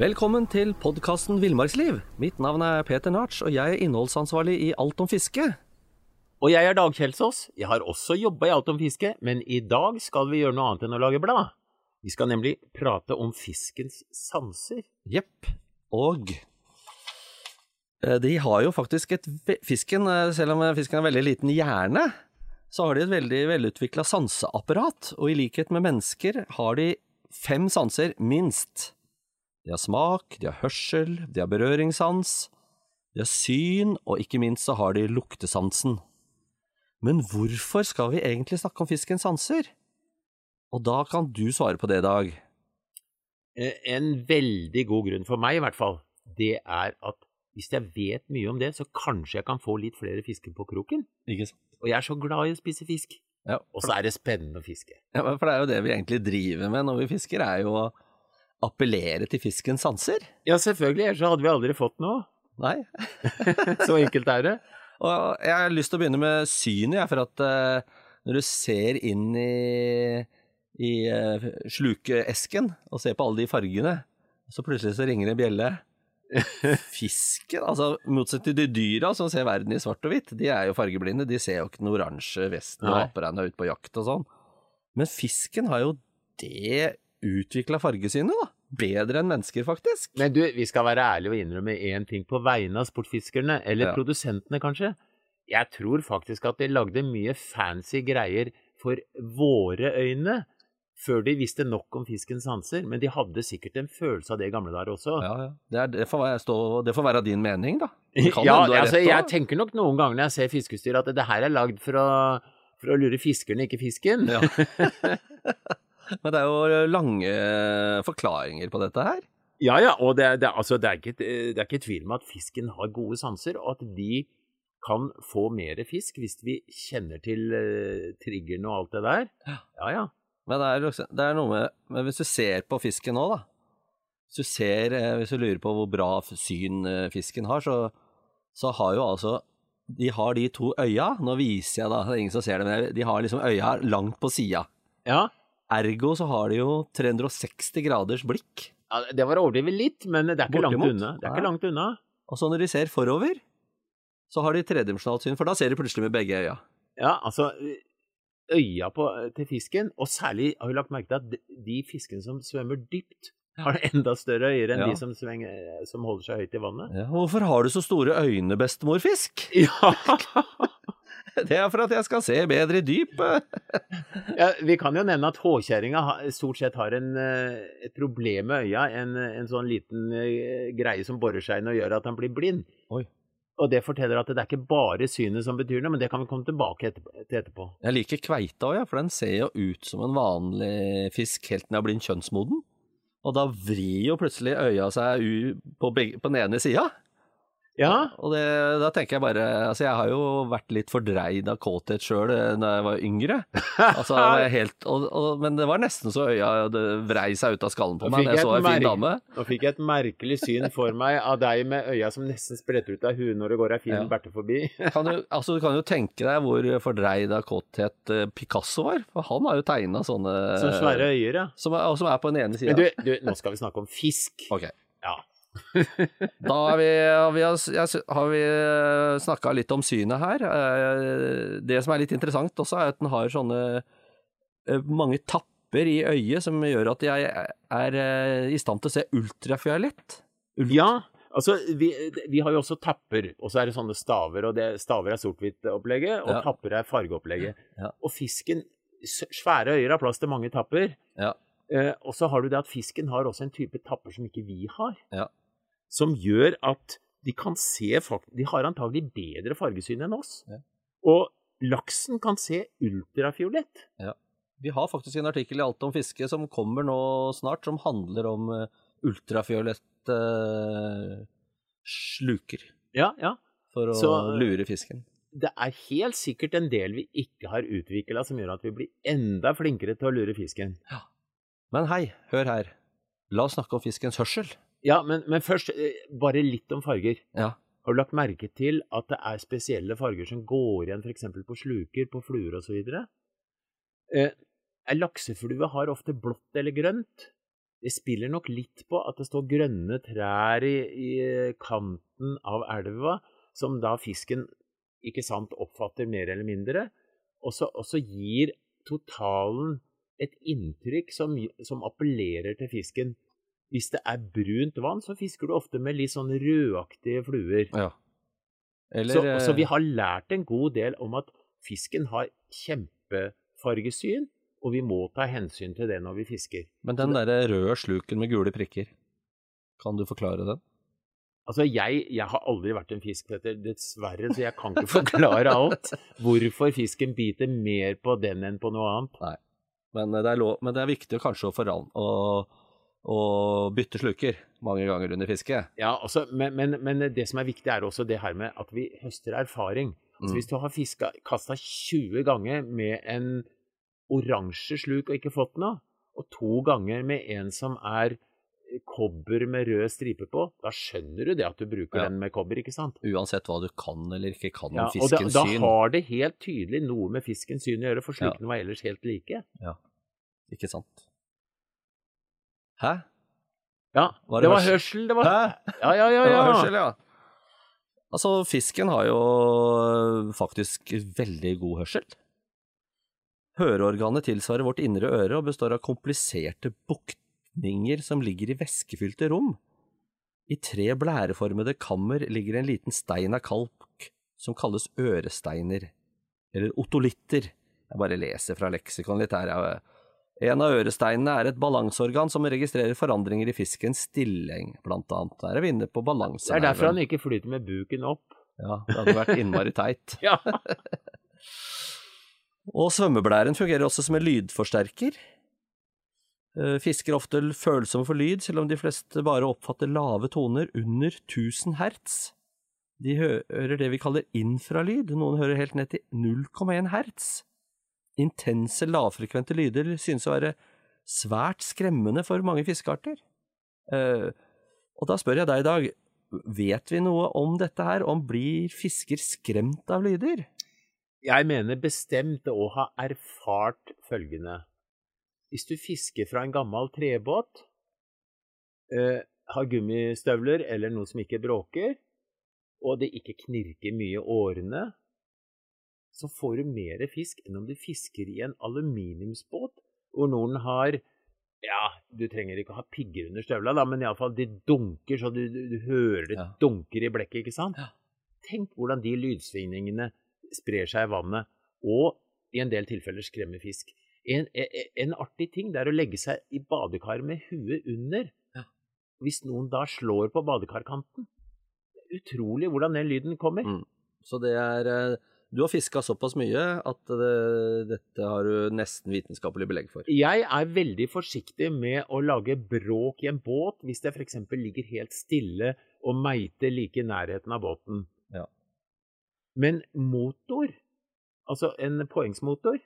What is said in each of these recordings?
Velkommen til podkasten Villmarksliv. Mitt navn er Peter Narts, og jeg er innholdsansvarlig i Alt om fiske. Og jeg er Dag Kjelsås. Jeg har også jobba i Alt om fiske, men i dag skal vi gjøre noe annet enn å lage blad. Vi skal nemlig prate om fiskens sanser. Jepp. Og eh, de har jo faktisk et Fisken, eh, selv om fisken har veldig liten hjerne, så har de et veldig velutvikla sanseapparat. Og i likhet med mennesker har de fem sanser, minst. De har smak, de har hørsel, de har berøringssans, de har syn, og ikke minst så har de luktesansen. Men hvorfor skal vi egentlig snakke om fiskens sanser? Og da kan du svare på det, Dag. Eh, En veldig god grunn for meg, i hvert fall, det er at hvis jeg vet mye om det, så kanskje jeg kan få litt flere fisker på kroken. Ikke sant? Og jeg er så glad i å spise fisk. Ja, Og så er det spennende å fiske. Ja, for det er jo det vi egentlig driver med når vi fisker, er jo å appellere til fiskens sanser. Ja, selvfølgelig, ellers hadde vi aldri fått noe. Nei. Så enkelt er det. Og jeg har lyst til å begynne med synet, for at eh, når du ser inn i, i eh, slukeesken og ser på alle de fargene, så plutselig så ringer det en bjelle. Fisken, altså motsatt til de dyra som ser verden i svart og hvitt, de er jo fargeblinde, de ser jo ikke den oransje vesten og apereina ut på jakt og sånn. Men fisken har jo det utvikla fargesynet, da. Bedre enn mennesker, faktisk. Men du, vi skal være ærlige og innrømme én ting på vegne av sportfiskerne, eller Ja. produsentene kanskje. Jeg tror faktisk at de lagde mye fancy greier for våre øyne før de visste nok om fiskens sanser, men de hadde sikkert en følelse av det i gamle dager også. Ja, ja. Det, er, det, får stå, det får være din mening, da. Ja, altså, rett jeg tenker nok noen ganger når jeg ser fiskestyr at det her er lagd for å, for å lure fiskerne, ikke fisken. Ja. Men det er jo lange forklaringer på dette her. Ja, ja, og det, det, altså, det, er ikke, det er ikke tvil om at fisken har gode sanser, og at vi kan få mer fisk hvis vi kjenner til uh, triggerne og alt det der. Ja, ja. Men det er, det er noe med Men hvis du ser på fisken nå, da. Hvis du ser eh, Hvis du lurer på hvor bra syn eh, fisken har, så, så har jo altså De har de to øya. Nå viser jeg, da. Det er ingen som ser det, men de har liksom øya langt på sida. ja. Ergo så har de jo 360 graders blikk. Ja, Det var å overdrive litt, men det er ikke langt unna. Det er Ja. ikke langt unna. Og så når de ser forover, så har de tredimensjonalt syn, for da ser de plutselig med begge øya. Ja, altså Øya på, til fisken, og særlig har vi lagt merke til at de- de fiskene som svømmer dypt, har enda større øyer enn Ja. de som, svenger, som holder seg høyt i vannet. Ja, hvorfor har du så store øyne, bestemorfisk? Ja, Det er for at jeg skal se bedre i dypet. ja Vi kan jo nevne at håkjerringa stort sett har en, eh, et problem med øya, en, en sånn liten eh, greie som borer seg inn og gjør at han blir blind. Oi. Og det forteller at det er ikke bare synet som betyr noe, men det kan vi komme tilbake til etterpå. Jeg liker kveita òg, ja, for den ser jo ut som en vanlig fisk helt til den er blitt kjønnsmoden. Og da vrir jo plutselig øya seg på, begge, på den ene sida. Ja, Og det, da tenker jeg bare Altså, jeg har jo vært litt fordreid av kåthet sjøl da jeg var yngre. Altså, var helt, og, og, men det var nesten så øya vrei seg ut av skallen på meg da jeg jeg så ei en fin dame. Nå fikk jeg et merkelig syn for meg av deg med øya som nesten spretter ut av huet når det går ei fin Ja. berte forbi. Kan du, altså, du kan jo tenke deg hvor fordreid av kåthet eh, Picasso var. For han har jo tegna sånne Som svære øyer, ja. som er, som er på den ene sida. Men du, du, nå skal vi snakke om fisk. Ok. Ja. Da har vi, har vi, har vi snakka litt om synet her. Eh, Det som er litt interessant også, er at den har sånne eh, mange tapper i øyet som gjør at jeg er eh, i stand til å se ultrafiolett. Ult- Ja, altså vi, vi har jo også tapper, og så er det sånne staver, og det, staver er sort-hvitt-opplegget, og Ja. tapper er fargeopplegget. Ja. Og fisken, svære øyer har plass til mange tapper, Ja. eh, og så har du det at fisken har også en type tapper som ikke vi har, Ja. Som gjør at de kan se, de har antagelig bedre fargesyn enn oss. Ja. Og laksen kan se ultrafiolett. Vi har faktisk en artikkel i Alt om fiske som kommer nå snart, som handler om eh, ultrafiolett uh, sluker Ja, ja. for å Så- lure fisken. Det er helt sikkert en del vi ikke har utvikla som gjør at vi blir enda flinkere til å lure fisken. Men hei, hør her. La oss snakke om fiskens hørsel. Ja, men, men først eh, bare litt om farger. Ja. Har du lagt merke til at det er spesielle farger som går igjen f.eks. på sluker, på fluer osv.? Eh, Ei lakseflue har ofte blått eller grønt. Det spiller nok litt på at det står grønne trær i, i kanten av elva, som da fisken ikke sant, oppfatter mer eller mindre. Og så og så gir totalen et inntrykk som, som appellerer til fisken. Hvis det er brunt vann, så fisker du ofte med litt sånn rødaktige fluer. ja. Eller Så, så vi eh, har lært en god del om at fisken har kjempefargesyn, og vi må ta hensyn til det når vi fisker. Men den derre røde sluken med gule prikker, kan du forklare den? Altså, jeg, jeg har aldri vært en fisk, Petter, dessverre, så jeg kan ikke forklare alt. Hvorfor fisken biter mer på den enn på noe annet. Men det er, lov, men det er viktig kanskje å, foran, å, å bytte sluker mange ganger under fiske. Ja, altså, men, men, men det som er viktig, er også det her med at vi høster erfaring. Altså, Mm. Hvis du har fiska, kasta 20 ganger med en oransje sluk og ikke fått noe, og to ganger med en som er kobber med rød stripe på, da skjønner du det at du bruker Ja. den med kobber, ikke sant? Uansett hva du kan eller ikke kan Ja, fiskens syn. da, fiskens da har det helt tydelig noe med fiskens syn å gjøre, for Ja. slukene var ellers helt like. Ja, Ikke sant? Hæ? Ja, Var det, det var hørsel? det var Hæ? Ja, ja, ja. ja. Det var hørsel, ja. Altså, fisken har jo øh, faktisk veldig god hørsel. Høreorganet tilsvarer vårt indre øre og består av kompliserte buktninger som ligger i væskefylte rom. I tre blæreformede kammer ligger en liten stein av kalk som kalles øresteiner, eller otolitter. Jeg bare leser fra leksikon litt her. ja. En av øresteinene er et balanseorgan som registrerer forandringer i fiskens stilling, blant annet. Der er vi inne på Det er derfor han ikke flyter med buken opp. Ja, det hadde vært innmari teit. Ja. Og svømmeblæren fungerer også som en lydforsterker. Eh, Fisker er ofte følsomme for lyd, selv om de fleste bare oppfatter lave toner under 1000 hertz. De hører det vi kaller infralyd, noen hører helt ned til 0,1 hertz. Intense, lavfrekvente lyder synes å være svært skremmende for mange fiskearter. Eh, og da spør jeg deg i dag, vet vi noe om dette her, om blir fisker skremt av lyder? Jeg mener bestemt å ha erfart følgende. Hvis du fisker fra en gammel trebåt, eh, har gummistøvler eller noe som ikke bråker, og det ikke knirker mye i årene, så får du mer fisk enn om du fisker i en aluminiumsbåt, hvor noen har ja, du trenger ikke å ha pigger under støvla, da, men iallfall de dunker så du, du, du hører det Ja. dunker i blekket, ikke sant? Ja. Tenk hvordan de lydsvingningene sprer seg i vannet, og i en del tilfeller skremmer fisk. En, en, en artig ting det er å legge seg i badekaret med huet under. Ja. Hvis noen da slår på badekarkanten. Utrolig hvordan den lyden kommer. Mm. Så det er eh, Du har fiska såpass mye at det, dette har du nesten vitenskapelig belegg for. Jeg er veldig forsiktig med å lage bråk i en båt hvis det f.eks. ligger helt stille og meiter like i nærheten av båten. Ja. Men motor, altså en poengsmotor,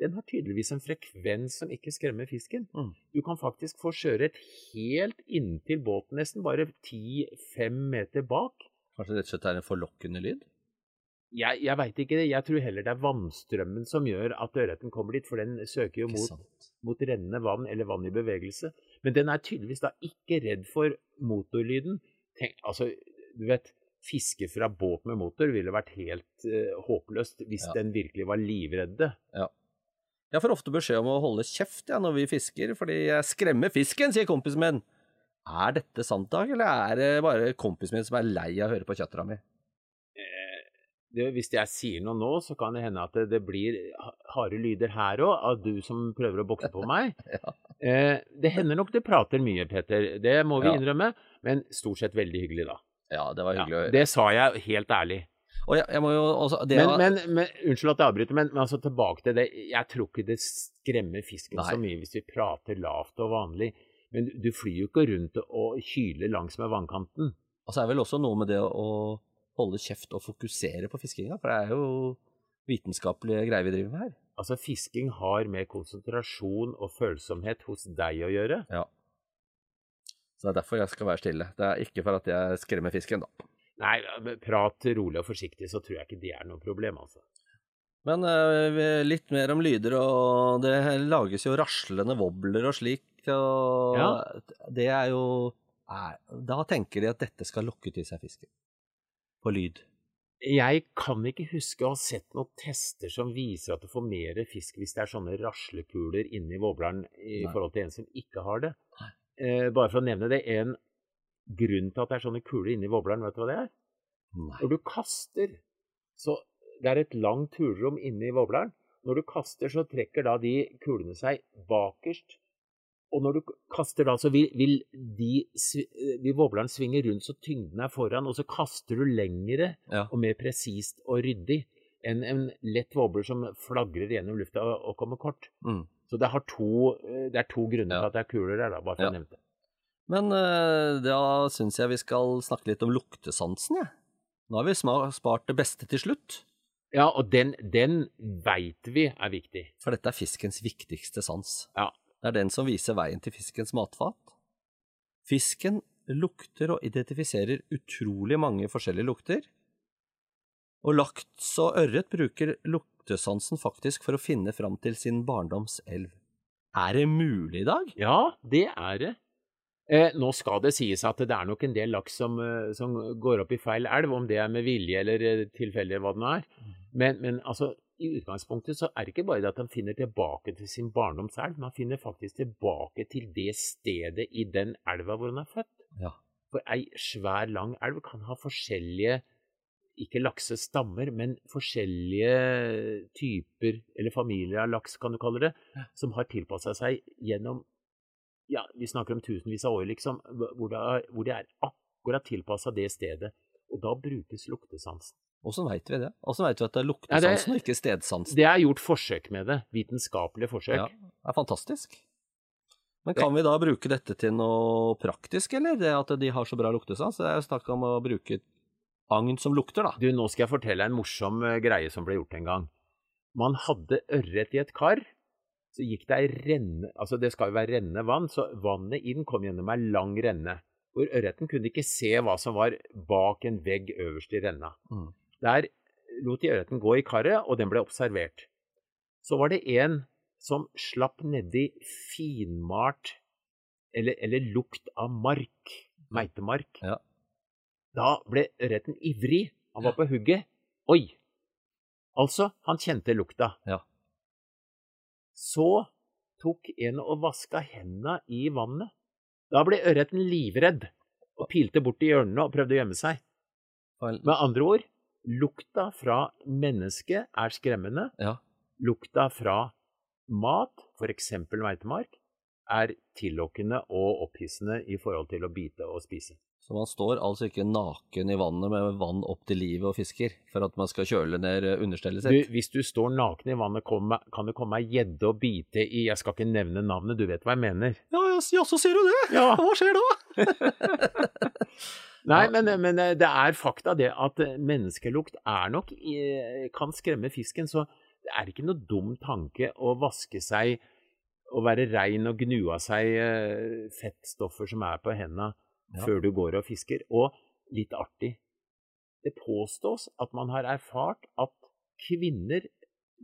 den har tydeligvis en frekvens som ikke skremmer fisken. Mm. Du kan faktisk få sjøørret helt inntil båten, nesten bare 10-5 meter bak. Kanskje rett og slett er en forlokkende lyd? Jeg, jeg veit ikke det. Jeg tror heller det er vannstrømmen som gjør at ørreten kommer dit, for den søker jo mot mot rennende vann eller vann i bevegelse. Men den er tydeligvis da ikke redd for motorlyden. Tenk, altså, du vet, fiske fra båt med motor ville vært helt uh, håpløst hvis Ja. den virkelig var livredde. Jeg får ofte beskjed om å holde kjeft ja, når vi fisker, fordi jeg skremmer fisken, sier kompisen min. Er dette sant, Dag, eller er det bare kompisen min som er lei av å høre på kjøttera mi? Det, hvis jeg sier noe nå, så kan det hende at det, det blir harde lyder her òg, av du som prøver å bokse på meg. eh, det hender nok det prater mye, Petter. Det må vi Ja. innrømme. Men stort sett veldig hyggelig, da. Ja, det var Ja, hyggelig å høre. det sa jeg helt ærlig. Jeg, jeg også det Men, var- men, men Unnskyld at jeg avbryter, men, men altså tilbake til det. Jeg tror ikke det skremmer fisken Nei. så mye hvis vi prater lavt og vanlig. Men du, du flyr jo ikke rundt og kyler langs med vannkanten. Og så er vel også noe med det å holde kjeft og fokusere på fiskinga, for det er jo vitenskapelige greier vi driver med her. Altså, fisking har med konsentrasjon og følsomhet hos deg å gjøre. Ja. Så det er derfor jeg skal være stille. Det er ikke for at jeg skremmer fisken, da. Nei, prat rolig og forsiktig, så tror jeg ikke det er noe problem, altså. Men uh, litt mer om lyder, og det lages jo raslende wobbler og slik, og Ja. det er jo nei, Da tenker de at dette skal lokke til seg fisken. På lyd. Jeg kan ikke huske å ha sett noen tester som viser at du får mer fisk hvis det er sånne raslekuler inni våbleren i Nei. forhold til en som ikke har det. Eh, bare for å nevne det, en grunn til at det er sånne kuler inni våbleren, vet du hva det er? Nei. Når du kaster, så det er et langt hulrom inni våbleren. Når du kaster, så trekker da de kulene seg bakerst. Og når du kaster da, så vil, vil, de, eh, vil vobleren svinge rundt så tyngden er foran, og så kaster du lengre Ja. og mer presist og ryddig enn en lett wobbler som flagrer gjennom lufta og, og kommer kort. Mm. Så det, har to, eh, det er to grunner Ja. til at det er kuler der, da, bare for Ja. å nevne det. Men uh, da syns jeg vi skal snakke litt om luktesansen, jeg. Nå har vi spart det beste til slutt, Ja, og den, den veit vi er viktig. for dette er fiskens viktigste sans. Ja. Det er den som viser veien til fiskens matfat. Fisken lukter og identifiserer utrolig mange forskjellige lukter. Og laks og ørret bruker luktesansen faktisk for å finne fram til sin barndoms elv. Er det mulig i dag? Ja, det er det. Eh, nå skal det sies at det er nok en del laks som, eh, som går opp i feil elv, om det er med vilje eller eh, tilfeldig, hva det nå er. Men, men altså, i utgangspunktet så er det ikke bare det at han finner tilbake til sin barndomselv, men han finner faktisk tilbake til det stedet i den elva hvor han er født. Ja. For ei svær, lang elv kan ha forskjellige ikke laksestammer, men forskjellige typer, eller familier av laks, kan du kalle det, som har tilpassa seg gjennom ja, vi snakker om tusenvis av år, liksom, hvor det er, hvor det er akkurat tilpassa det stedet. Og da brukes luktesansen. Åssen veit vi det? Åssen veit vi at det er luktesansen og ikke stedsansen? Det er gjort forsøk med det. Vitenskapelige forsøk. Ja, det er fantastisk. Men kan vi da bruke dette til noe praktisk, eller? Det at de har så bra luktesans? Det er jo snakk om å bruke agn som lukter, da. Du, nå skal jeg fortelle en morsom eh, greie som ble gjort en gang. Man hadde ørret i et kar. Så gikk det ei renne Altså, det skal jo være rennende vann, så vannet inn kom gjennom ei lang renne. Hvor ørreten kunne ikke se hva som var bak en vegg øverst i renna. Mm. Der lot de ørreten gå i karet, og den ble observert. Så var det en som slapp nedi finmalt eller, eller lukt av mark, meitemark. Ja. Da ble ørreten ivrig. Han var på hugget. Oi! Altså, han kjente lukta. Ja. Så tok en og vaska henda i vannet. Da ble ørreten livredd og pilte bort i hjørnene og prøvde å gjemme seg. Med andre ord, lukta fra mennesket er skremmende. Ja. Lukta fra mat, f.eks. meitemark, er tillokkende og opphissende i forhold til å bite og spise. Så man står altså ikke naken i vannet med vann opp til livet og fisker for at man skal kjøle ned understellet Du, hvis du står naken i vannet, kan det komme ei gjedde og bite i Jeg skal ikke nevne navnet, du vet hva jeg mener. Ja, ja, ja, så sier du det! Ja. Hva skjer da? Nei, men, men eh, det er fakta det at eh, menneskelukt er nok eh, kan skremme fisken, så det er ikke noe dum tanke å vaske seg og være rein og gnu av seg eh, fettstoffer som er på henda Ja. før du går og fisker. Og litt artig, det påstås at man har erfart at kvinner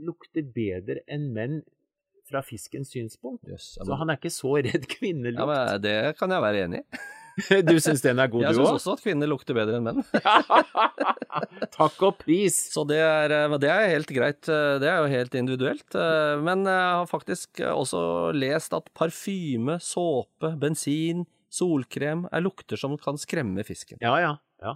lukter bedre enn menn fra fiskens synspunkt. Yes, ja, Så han er ikke så redd ja, kvinnelukt. men det kan jeg være enig i. Du syns den er god, Jeg du syns òg? også at kvinner lukter bedre enn menn. Takk og pris. Så det er, eh, det er helt greit. eh, Det er jo helt individuelt. eh, Men jeg har faktisk også lest at parfyme, såpe, bensin, solkrem er lukter som kan skremme fisken. Ja, ja. ja.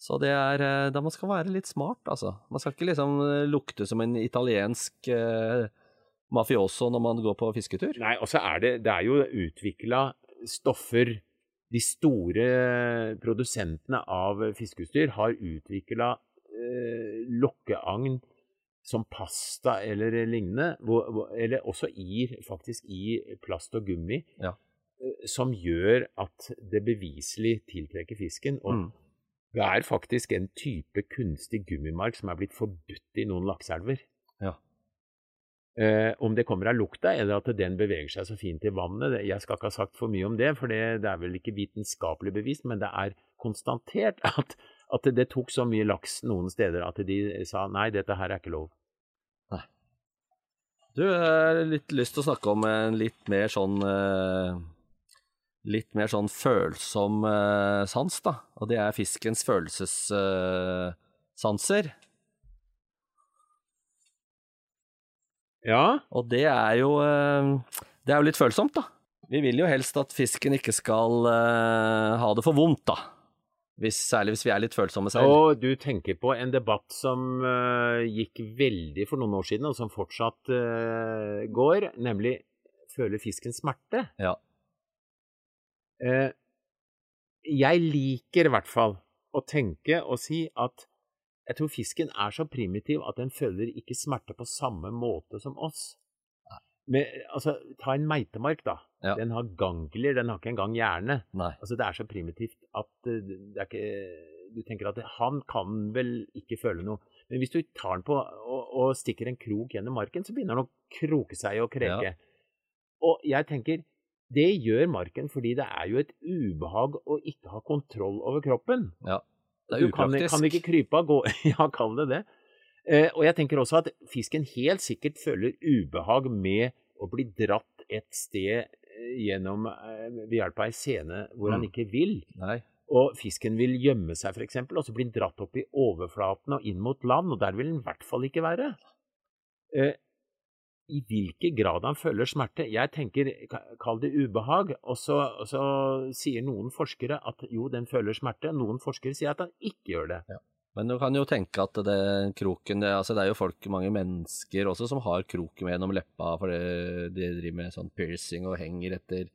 Så det er eh, da man skal være litt smart, altså. Man skal ikke liksom eh, lukte som en italiensk eh, mafioso når man går på fisketur. Nei, og så er det, det er jo utvikla stoffer De store produsentene av fiskeutstyr har utvikla eh, lokkeagn som pasta eller lignende, hvor, hvor, eller også i, faktisk i plast og gummi, Ja. Som gjør at det beviselig tiltrekker fisken. Og Mm. det er faktisk en type kunstig gummimark som er blitt forbudt i noen lakseelver. Ja. Eh, om det kommer av lukta, eller at den beveger seg så fint i vannet, jeg skal ikke ha sagt for mye om det, for det, det er vel ikke vitenskapelig bevist, men det er konstatert at, at det, tok så mye laks noen steder at de sa nei, dette her er ikke lov. Du, jeg har litt lyst til å snakke om en litt mer sånn eh, Litt mer sånn følsom uh, sans, da. Og det er fiskens følelsessanser. Ja, Og det er jo uh, Det er jo litt følsomt, da. Vi vil jo helst at fisken ikke skal eh, ha det for vondt, da. Hvis, særlig hvis vi er litt følsomme selv. og du tenker på en debatt som uh, gikk veldig for noen år siden, og som fortsatt uh, går, nemlig føler fisken smerte? Ja. Eh, jeg liker i hvert fall å tenke og si at jeg tror fisken er så primitiv at den føler ikke smerte på samme måte som oss. Men, altså, ta en meitemark, da. Ja. Den har ganglier, den har ikke engang hjerne. Nei. Altså, det er så primitivt at eh, det ikke Du tenker at han kan vel ikke føle noe. Men hvis du tar den på og, og stikker en krok gjennom marken, så begynner den å kroke seg og kreke. Og jeg tenker det gjør marken fordi det er jo et ubehag å ikke ha kontroll over kroppen. Ja. Det er Du kan, upraktisk. kan ikke krype av gå... Ja, kall det det. Eh, og jeg tenker også at fisken helt sikkert føler ubehag med å bli dratt et sted eh, gjennom eh, ved hjelp av ei scene hvor han Mm. ikke vil. Nei. Og fisken vil gjemme seg, f.eks., og så blir den dratt opp i overflaten og inn mot land, og der vil den i hvert fall ikke være. Eh, I hvilken grad han føler smerte? Jeg tenker, kall det ubehag, og så, og så sier noen forskere at jo, den føler smerte, noen forskere sier at han ikke gjør det. Men du kan jo tenke at det kroken det, altså det er jo folk, mange mennesker også, som har kroken med gjennom leppa fordi de driver med sånn piercing og henger etter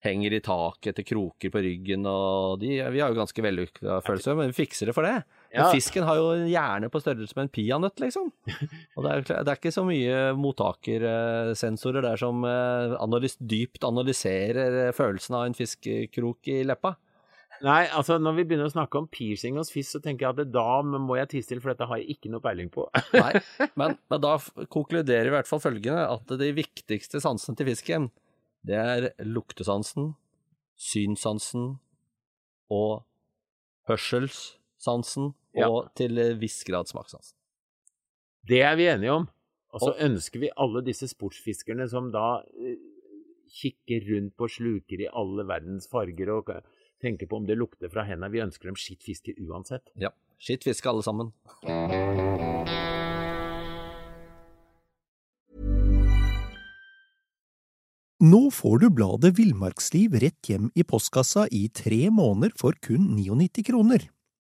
Henger i taket etter kroker på ryggen, og de, vi har jo ganske vellykka følelse, men vi fikser det for det. Men fisken har jo en hjerne på størrelse med en peanøtt, liksom. Og det er, det er ikke så mye mottakersensorer der som eh, analys, dypt analyserer eh, følelsen av en fiskekrok i leppa. Nei, altså når vi begynner å snakke om piercing hos fisk, så tenker jeg at da må jeg tisse til, for dette har jeg ikke noe peiling på. Nei, men, men da konkluderer i hvert fall følgende, at de viktigste sansene til fisken, det er luktesansen, synssansen og hørselssansen, Ja. og til viss grad smakssansen. Det er vi enige om. Og så ønsker vi alle disse sportsfiskerne som da eh, kikker rundt på sluker i alle verdens farger og tenker på om det lukter fra hendene. Vi ønsker dem skitt fiske uansett. Ja, skitt fiske alle sammen. Nå får du bladet Villmarksliv rett hjem i postkassa i tre måneder for kun 99 kroner.